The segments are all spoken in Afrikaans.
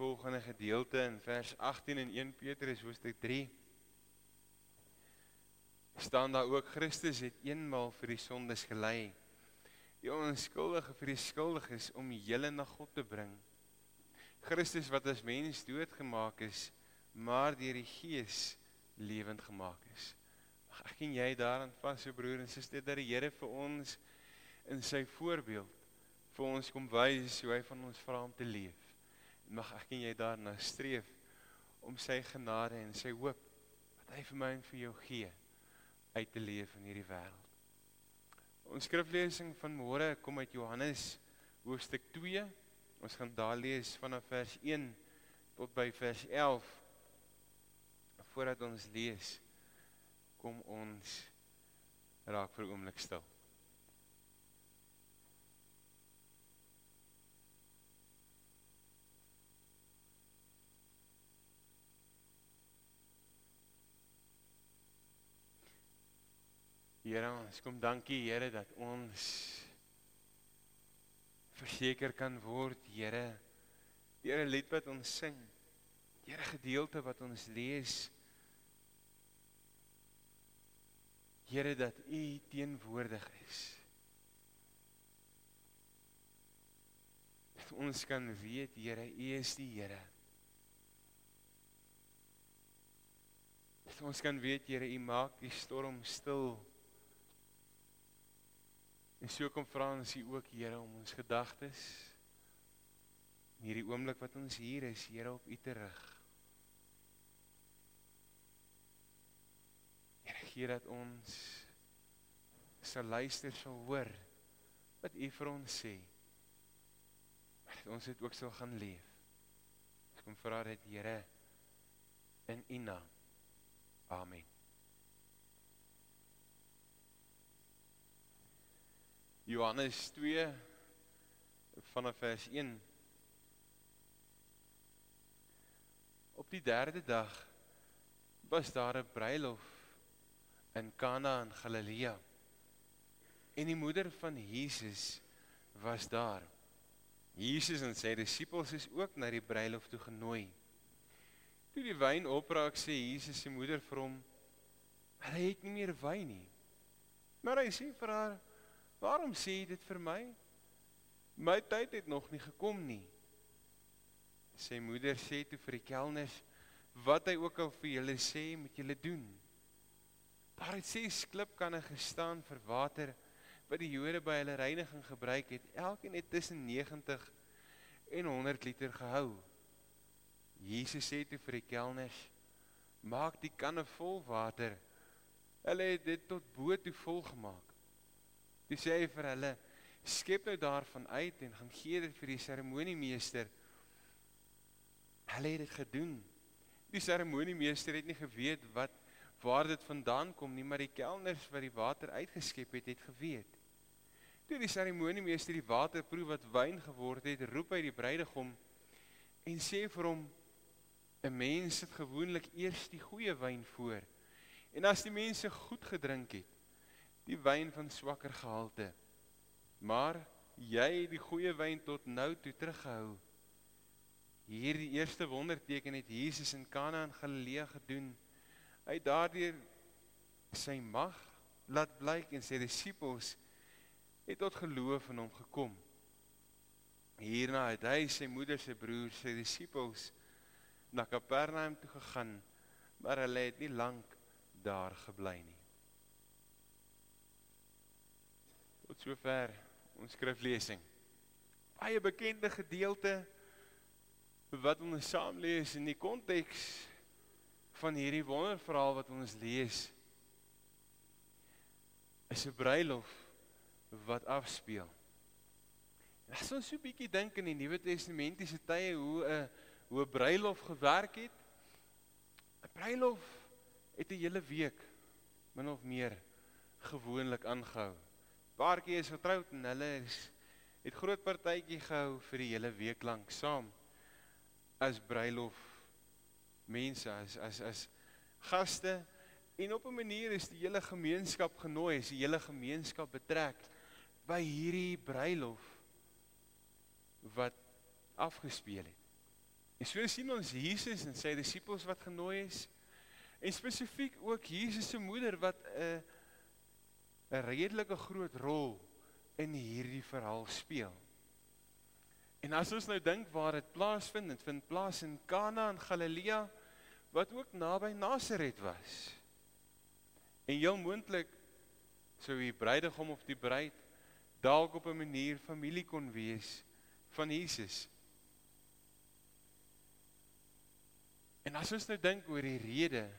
volgende gedeelte in vers 18 in 1 Petrus hoofstuk 3 staan daar ook Christus het eenmaal vir die sondes gelei. Die onskuldige vir die skuldiges om julle na God te bring. Christus wat as mens doodgemaak is, maar deur die Gees lewend gemaak is. Ek en jy daarin vas, so broer en suster, dat die Here vir ons in sy voorbeeld vir ons kom wys hoe hy van ons vra om te leef. Mag ek en jy daarna streef om sy genade en sy hoop wat hy vir my en vir jou gee uit te leef in hierdie wêreld. Ons skriflesing van môre kom uit Johannes hoofstuk 2. Ons gaan daar lees vanaf vers 1 tot by vers 11. Voordat ons lees, kom ons raak vir 'n oomblik stil. Here, ons kom dankie Here dat ons verseker kan word, Here, deur 'n lied wat ons sing, deur 'n gedeelte wat ons lees. Here dat U teenwoordig is. Dat ons kan weet, Here, U is die Here. Dat ons kan weet, Here, U maak die storm stil. En so kom vra ons hier ook Here om ons gedagtes in hierdie oomblik wat ons hier is, Here op U te rig. Here gee dat ons sal luister sal hoor wat U vir ons sê. Dat ons dit ook sal gaan leef. Ek kom vra dit Here in U naam. Amen. Johannes 2 vanaf vers 1 Op die derde dag was daar 'n bruilof in Kana in Galilea. En die moeder van Jesus was daar. Jesus en sy disippels is ook na die bruilof toe genooi. Toe die wyn opraak, sê Jesus se moeder vir hom: "Hulle het nie meer wyn nie." Maar hy sê vir haar: Waarom sê jy dit vir my? My tyd het nog nie gekom nie. Sy moeder sê toe vir die kelners wat hy ook al vir julle sê, moet julle doen. Daar het ses klipkanne gestaan vir water wat die Jode by hulle reiniging gebruik het. Elkeen het tussen 90 en 100 liter gehou. Jesus sê toe vir die kelners: "Maak die kanne vol water." Hulle het dit tot bo toe vol gemaak. Toe sê hy vir hulle: "Skep nou daarvan uit en gaan gee dit vir die seremoniemeester." Hulle het dit gedoen. Die seremoniemeester het nie geweet wat waar dit vandaan kom nie, maar die kelners wat die water uitgeskep het, het geweet. Toe die seremoniemeester die water proe wat wyn geword het, roep hy die bruidegom en sê vir hom: "’n Mens sit gewoonlik eers die goeie wyn voor. En as die mense goed gedrink het, die wyn van swakker gehalte. Maar jy het die goeie wyn tot nou toe teruggehou. Hierdie eerste wonderteken het Jesus in Kana in Galilea gedoen. Hy het daardeur sy mag laat blyk en sy disippels het tot geloof in hom gekom. Hierna het hy sy moeder se broer sy disippels na Kapernaum toe gegaan, maar hulle het nie lank daar gebly nie. Tot sover ons skriflesing. Baie bekende gedeelte wat ons saam lees in die konteks van hierdie wonderverhaal wat ons lees. Is 'n bruilof wat afspeel. As ons so 'n bietjie dink in die Nuwe Testamentiese tye hoe 'n hoe 'n bruilof gewerk het. 'n Bruilof het 'n hele week min of meer gewoonlik aangehou paartjie is getroud en hulle is het groot partytjie gehou vir die hele week lank saam as bruilof mense as as as gaste en op 'n manier is die hele gemeenskap genooi, is die hele gemeenskap betrek by hierdie bruilof wat afgespeel het. En so sien ons Jesus en sy disippels wat genooi is en spesifiek ook Jesus se moeder wat 'n 'n redelike groot rol in hierdie verhaal speel. En as ons nou dink waar dit plaasvind, dit vind plaas in Kana in Galilea wat ook naby Nasaret was. En heel moontlik sou die bruidegom of die bruid dalk op 'n manier familie kon wees van Jesus. En as ons nou dink oor die rede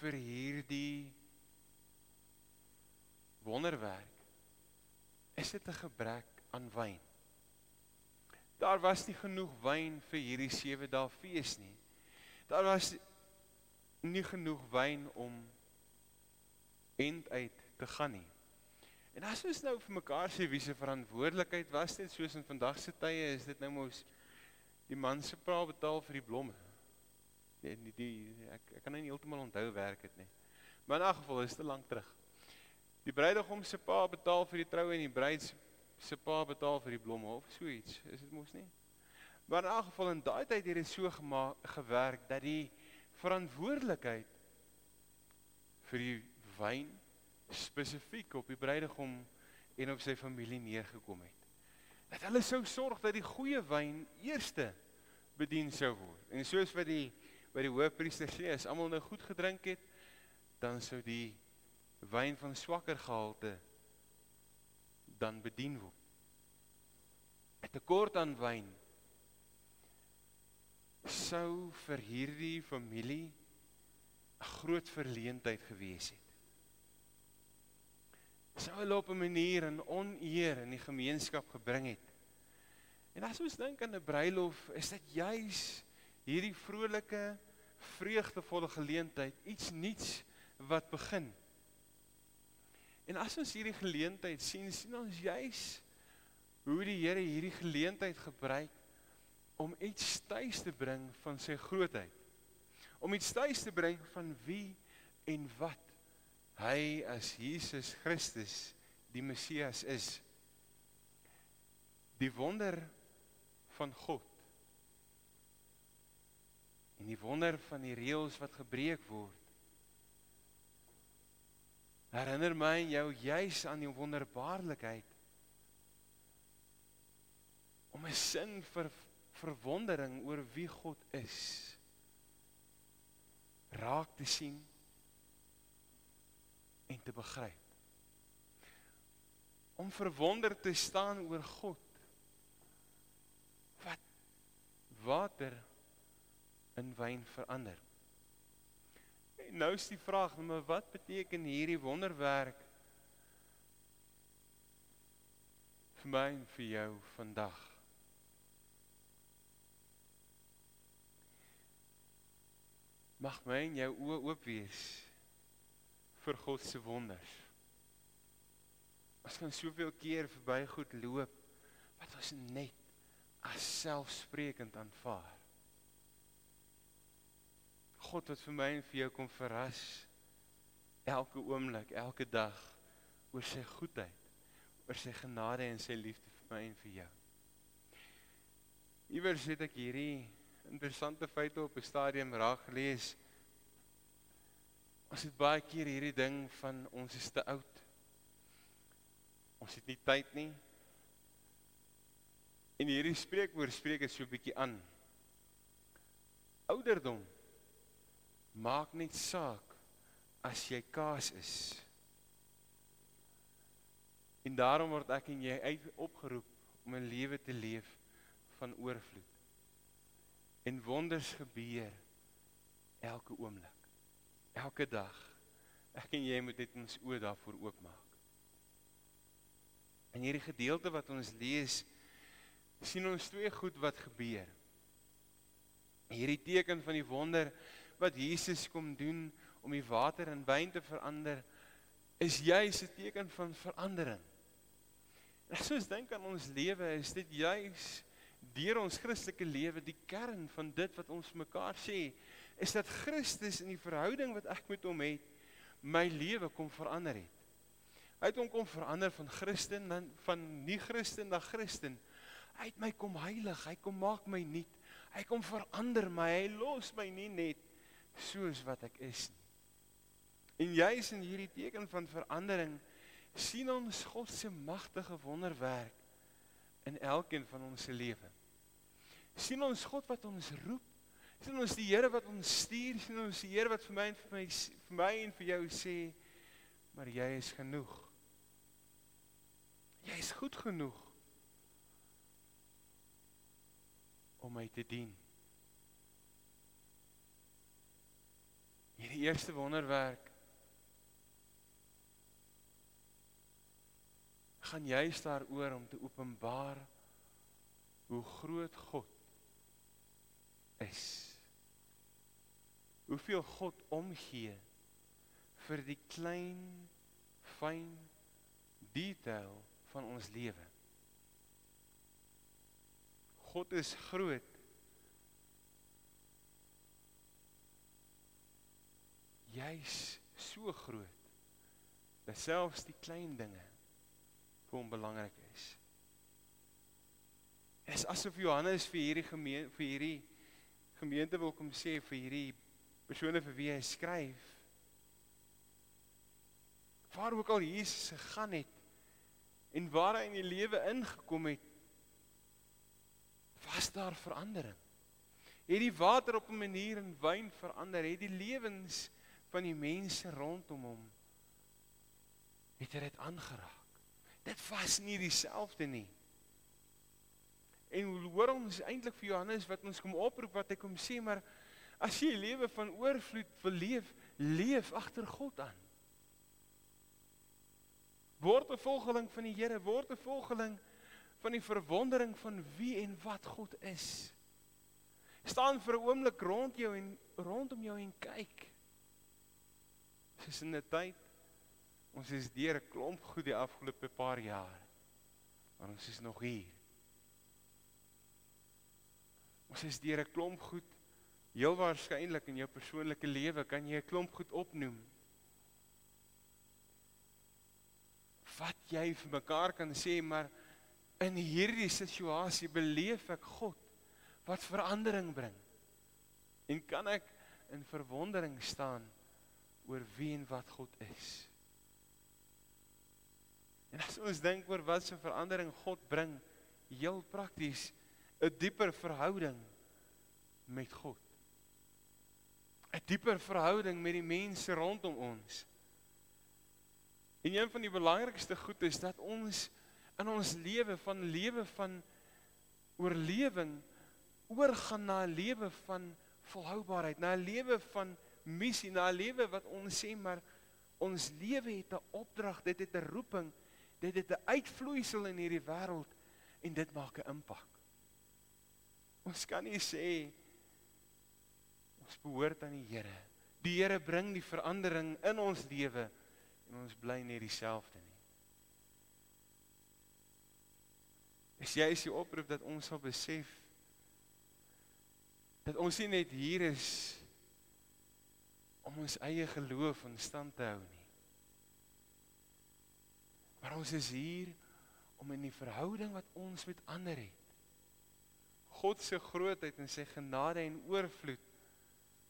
vir hierdie wonderwerk, is dit 'n gebrek aan wyn. Daar was nie genoeg wyn vir hierdie 7 dae fees nie. Daar was nie genoeg wyn om end uit te gaan nie. En as ons nou vir mekaar sê wie se verantwoordelikheid was dit soos in vandag se tye is dit nou mos die man se pa betaal vir die blomme. Die, die, die ek ek kan nou nie heeltemal onthou werk dit nie. Maar in 'n geval is dit lank terug. Die bruidegom se pa betaal vir die troue en die bruid se pa betaal vir die blomme of so iets. Is dit mos nie? Maar in 'n geval in daai tyd het dit so gemaak gewerk dat die verantwoordelikheid vir die wyn spesifiek op die bruidegom en op sy familie neergekom het. Dat hulle sou sorg dat die goeie wyn eerste bedien sou word. En soos wat die by die hoofpriester sê, as almal nou goed gedrink het, dan sou die wyn van swakker gehalte dan bedien word. 'n Tekort aan wyn sou vir hierdie familie 'n groot verleentheid gewees het. Sou hulle op 'n manier 'n oneer in die gemeenskap gebring het. En as ons dink aan 'n bruilof, is dit juis hierdie vrolike, vreugdevolle geleentheid, iets nuuts wat begin. En as ons hierdie geleentheid sien, sien ons juis hoe die Here hierdie geleentheid gebruik om iets tuis te bring van sy grootheid. Om iets tuis te bring van wie en wat hy as Jesus Christus die Messias is. Die wonder van God. En die wonder van die reëls wat gebreek word herinner my en jou juis aan die wonderbaarlikheid om 'n sin vir verwondering oor wie God is. Raak te sien en te begryp. Om verwonder te staan oor God wat water in wyn verander En nou is die vraag, maar wat beteken hierdie wonderwerk vir my en vir jou vandag? Mag my en jou oë oop wees vir God se wonders. Ons kan soveel keer verby goed loop wat ons net as selfsprekend aanvaar. God wat vir my en vir jou kom verras elke oomblik, elke dag oor sy goedheid, oor sy genade en sy liefde vir my en vir jou. Iewers het ek hierdie interessante feite op 'n stadium raak gelees. Ons het baie keer hierdie ding van ons is te oud. Ons het nie tyd nie. En hierdie spreekwoord spreek dit so 'n bietjie aan. Ouderdom maak net saak as jy kaas is. En daarom word ek en jy uit opgeroep om 'n lewe te leef van oorvloed. En wonders gebeur elke oomblik. Elke dag. Ek en jy moet net ons oë daarvoor oopmaak. In hierdie gedeelte wat ons lees, sien ons twee goed wat gebeur. Hierdie teken van die wonder wat Jesus kom doen om die water in wyn te verander is juis 'n teken van verandering. As ons dink aan ons lewe, is dit juis deur ons Christelike lewe die kern van dit wat ons mekaar sê, is dat Christus in die verhouding wat ek met hom het, my lewe kom verander het. Hy het hom kom verander van Christen dan van nie Christen na Christen. Hy het my kom heilig, hy kom maak my nuut. Hy kom verander my. Hy los my nie net soos wat ek is nie. En juis in hierdie teken van verandering sien ons God se magtige wonderwerk in elkeen van ons se lewe. sien ons God wat ons roep, sien ons die Here wat ons stuur, sien ons die Here wat vir my en vir my vir my en vir jou sê, maar jy is genoeg. Jy is goed genoeg om my te dien. Hierdie eerste wonderwerk gaan juist daaroor om te openbaar hoe groot God is. Hoeveel God omgee vir die klein fyn detail van ons lewe. God is groot. Jy's so groot dat selfs die klein dinge vir hom belangrik is. Dit is asof Johannes vir hierdie gemeente vir hierdie gemeente wil kom sê vir hierdie persone vir wie hy skryf waar ook al Jesus gegaan het en waar hy in die lewe ingekom het was daar verandering. Het die water op 'n manier in wyn verander, het die lewens van die mense rondom hom het dit aangeraak. Dit was nie dieselfde nie. En hoor ons eintlik vir Johannes wat ons kom oproep wat hy kom sê maar as jy 'n lewe van oorvloed wil leef, leef agter God aan. Word 'n volgeling van die Here, word 'n volgeling van die verwondering van wie en wat God is. Staan vir 'n oomblik rond jou en rondom jou en kyk. Dis in 'n tyd Ons is deur 'n klomp goed die afgelope paar jaar. Maar ons is nog hier. Ons is deur 'n klomp goed heel waarskynlik in jou persoonlike lewe kan jy 'n klomp goed opnoem. Wat jy vir mekaar kan sê, maar in hierdie situasie beleef ek God wat verandering bring. En kan ek in verwondering staan oor wie en wat God is. En as ons dink oor wat se verandering God bring, heel prakties 'n dieper verhouding met God. 'n Dieper verhouding met die mense rondom ons. En een van die belangrikste goed is dat ons in ons lewe van lewe van oorlewing oorgaan na 'n lewe van volhoubaarheid, na 'n lewe van missie, na 'n lewe wat ons sê maar ons lewe het 'n opdrag, dit het 'n roeping dit het 'n uitvloeisel in hierdie wêreld en dit maak 'n impak. Ons kan nie sê ons behoort aan die Here. Die Here bring die verandering in ons lewe en ons bly net dieselfde nie. Is jy is die oproep dat ons sal besef dat ons nie net hier is om ons eie geloof in stand te hou nie. Maar ons is hier om in die verhouding wat ons met ander het God se grootheid en sy genade en oorvloed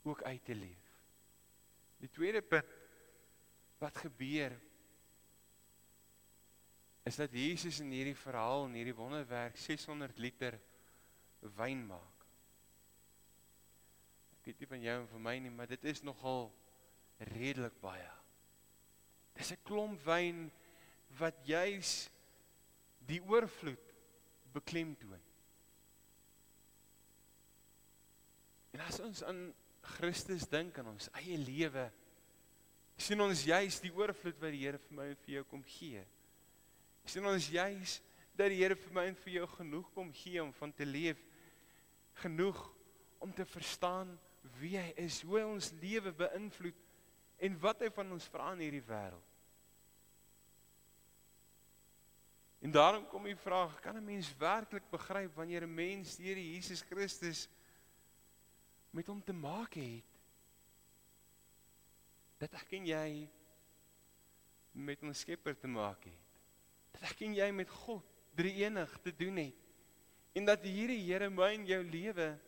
ook uit te leef. Die tweede punt wat gebeur is dat Jesus in hierdie verhaal en hierdie wonderwerk 600 liter wyn maak. Ek weet nie van jou en van my nie, maar dit is nogal redelik baie. Dis 'n klomp wyn wat juis die oorvloed beklemtoon. En as ons aan Christus dink in ons eie lewe, sien ons juis die oorvloed wat die Here vir my en vir jou kom gee. Sien ons juis dat die Here vir my en vir jou genoeg kom gee om van te leef, genoeg om te verstaan wie hy is, hoe hy ons lewe beïnvloed en wat hy van ons vra in hierdie wêreld. En daarom kom die vraag, kan 'n mens werklik begryp wanneer 'n mens die Here Jesus Christus met hom te maak het? Dat ek en jy met 'n Skepper te maak het. Dat ek en jy met God drie enig te doen het. En dat hierdie Here my in jou lewe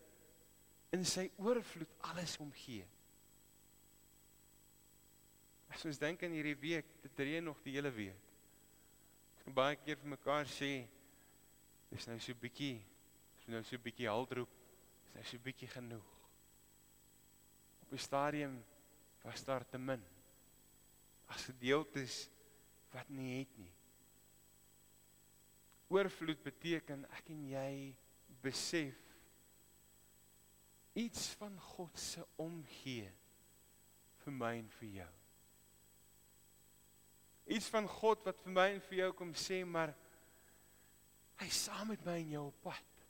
in sy oorvloed alles omgee. As ons dink aan hierdie week, dit reën nog die hele week. Ons kan baie keer vir mekaar sê dis nou so bietjie, dis nou so bietjie haldroep, dis nou so bietjie genoeg. Op 'n stadium was daar te min. As gedeeltes wat nie het nie. Oorvloed beteken ek en jy besef iets van God se omgee vir my en vir jou. Iets van God wat vir my en vir jou kom sê maar hy saam met my in jou pad.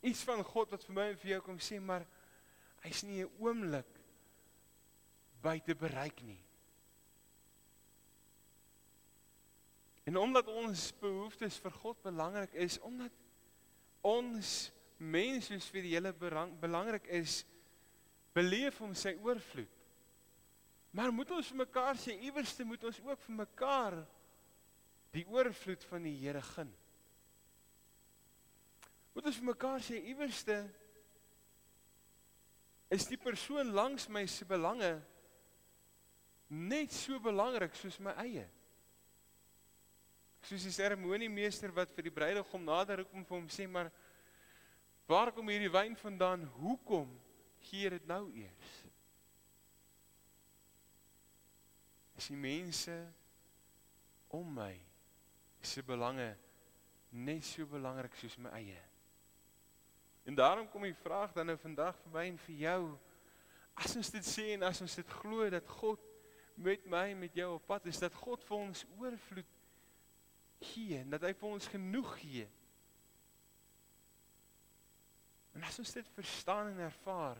Iets van God wat vir my en vir jou kom sê maar hy's nie 'n oomblik buite bereik nie. En omdat ons behoeftes vir God belangrik is, omdat ons mens soos vir die hele belangrik is, beleef ons sy oorvloed. Maar moet ons vir mekaar sê iewerste moet ons ook vir mekaar die oorvloed van die Here gun. Moet ons vir mekaar sê iewerste is die persoon langs my se belange net so belangrik soos my eie. Soos die seremoniemeester wat vir die bruidegom nader kom vir hom sê maar waar kom hierdie wyn vandaan? Hoekom gee dit nou eers? Is die mense om my se belange net so belangrik soos my eie? En daarom kom die vraag dan nou vandag vir my en vir jou. As ons dit sê en as ons dit glo dat God met my en met jou op pad is, dat God vir ons oorvloed gee en dat hy vir ons genoeg gee. En as ons dit verstaan en ervaar,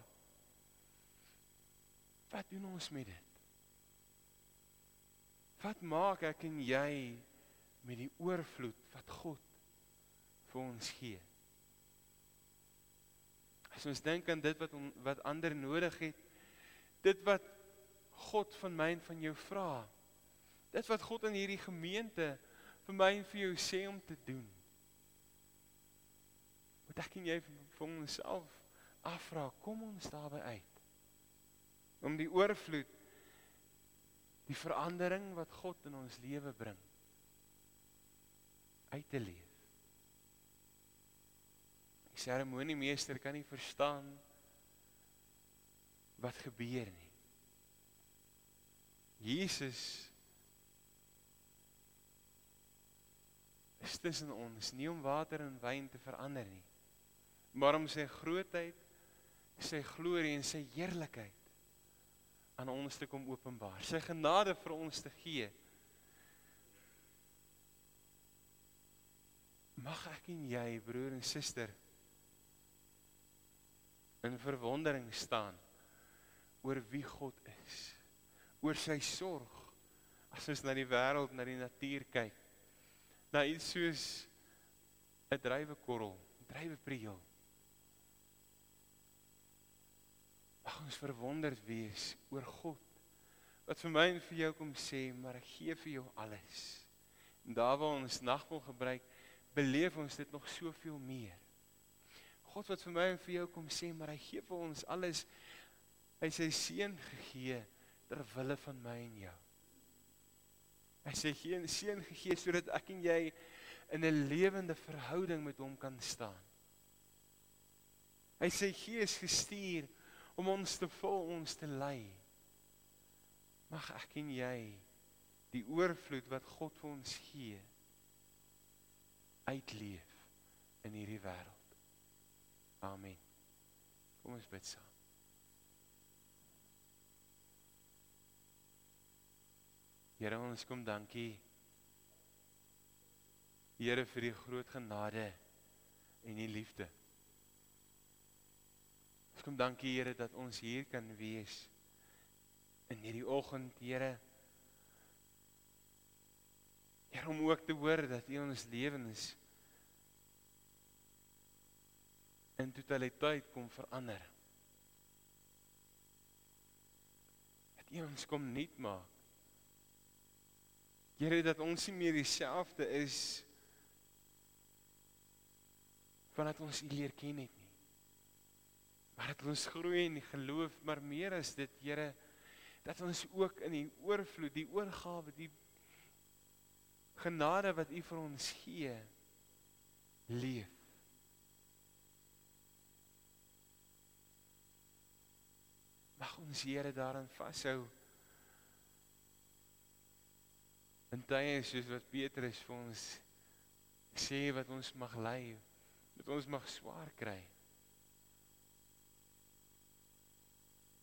wat doen ons met dit? Wat maak ek en jy met die oorvloed wat God vir ons gee? As ons dink aan dit wat on, wat ander nodig het, dit wat God van my en van jou vra, dit wat God in hierdie gemeente vir my en vir jou sê om te doen. Wat ek en jy vir onsself afvra, kom ons daarby uit. Om die oorvloed die verandering wat God in ons lewe bring uit te leef. Die seremoniemeester kan nie verstaan wat gebeur nie. Jesus is tussen ons, nie om water in wyn te verander nie, maar om sy grootheid, sy glorie en sy heerlikheid aan ons te kom openbaar, sy genade vir ons te gee. Mag ek en jy, broer en suster, in verwondering staan oor wie God is, oor sy sorg as ons na die wêreld, na die natuur kyk na iets soos 'n drywekorrel, drywepriel. Mag ons verwonderd wees oor God wat vir my en vir jou kom sê, maar ek gee vir jou alles. En daar waar ons nagmaal gebruik, beleef ons dit nog soveel meer. God wat vir my en vir jou kom sê, maar hy gee vir ons alles. Hy sy seun gegee ter wille van my en jou. Hy sê geen seën gegee sodat ek en jy in 'n lewende verhouding met hom kan staan. Hy sê Gees gestuur om ons te vul, ons te lei. Mag ek en jy die oorvloed wat God vir ons gee uitleef in hierdie wêreld. Amen. Kom ons bid saam. Here ons kom dankie. Here vir die groot genade en die liefde. Ons kom dankie Here dat ons hier kan wees in hierdie oggend, Here. Here om ook te hoor dat U ons lewens in totaliteit kom verander. Dat U ons kom nuut maak. Here dat ons nie meer dieselfde is vandat ons U leer ken nie. Maar dat ons groei in geloof, maar meer as dit, Here, dat ons ook in die oorvloed, die oorgawe, die genade wat U vir ons gee, leef. Mag ons Here daarin vashou. En tye soos wat Petrus vir ons sê wat ons mag ly, wat ons mag swaar kry.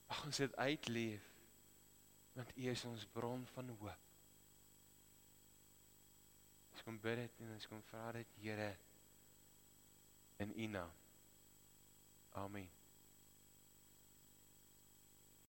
Mag ons dit uitleef want U is ons bron van hoop. Ons kom bid dit en ons kom vra dit Here in U naam. Amen.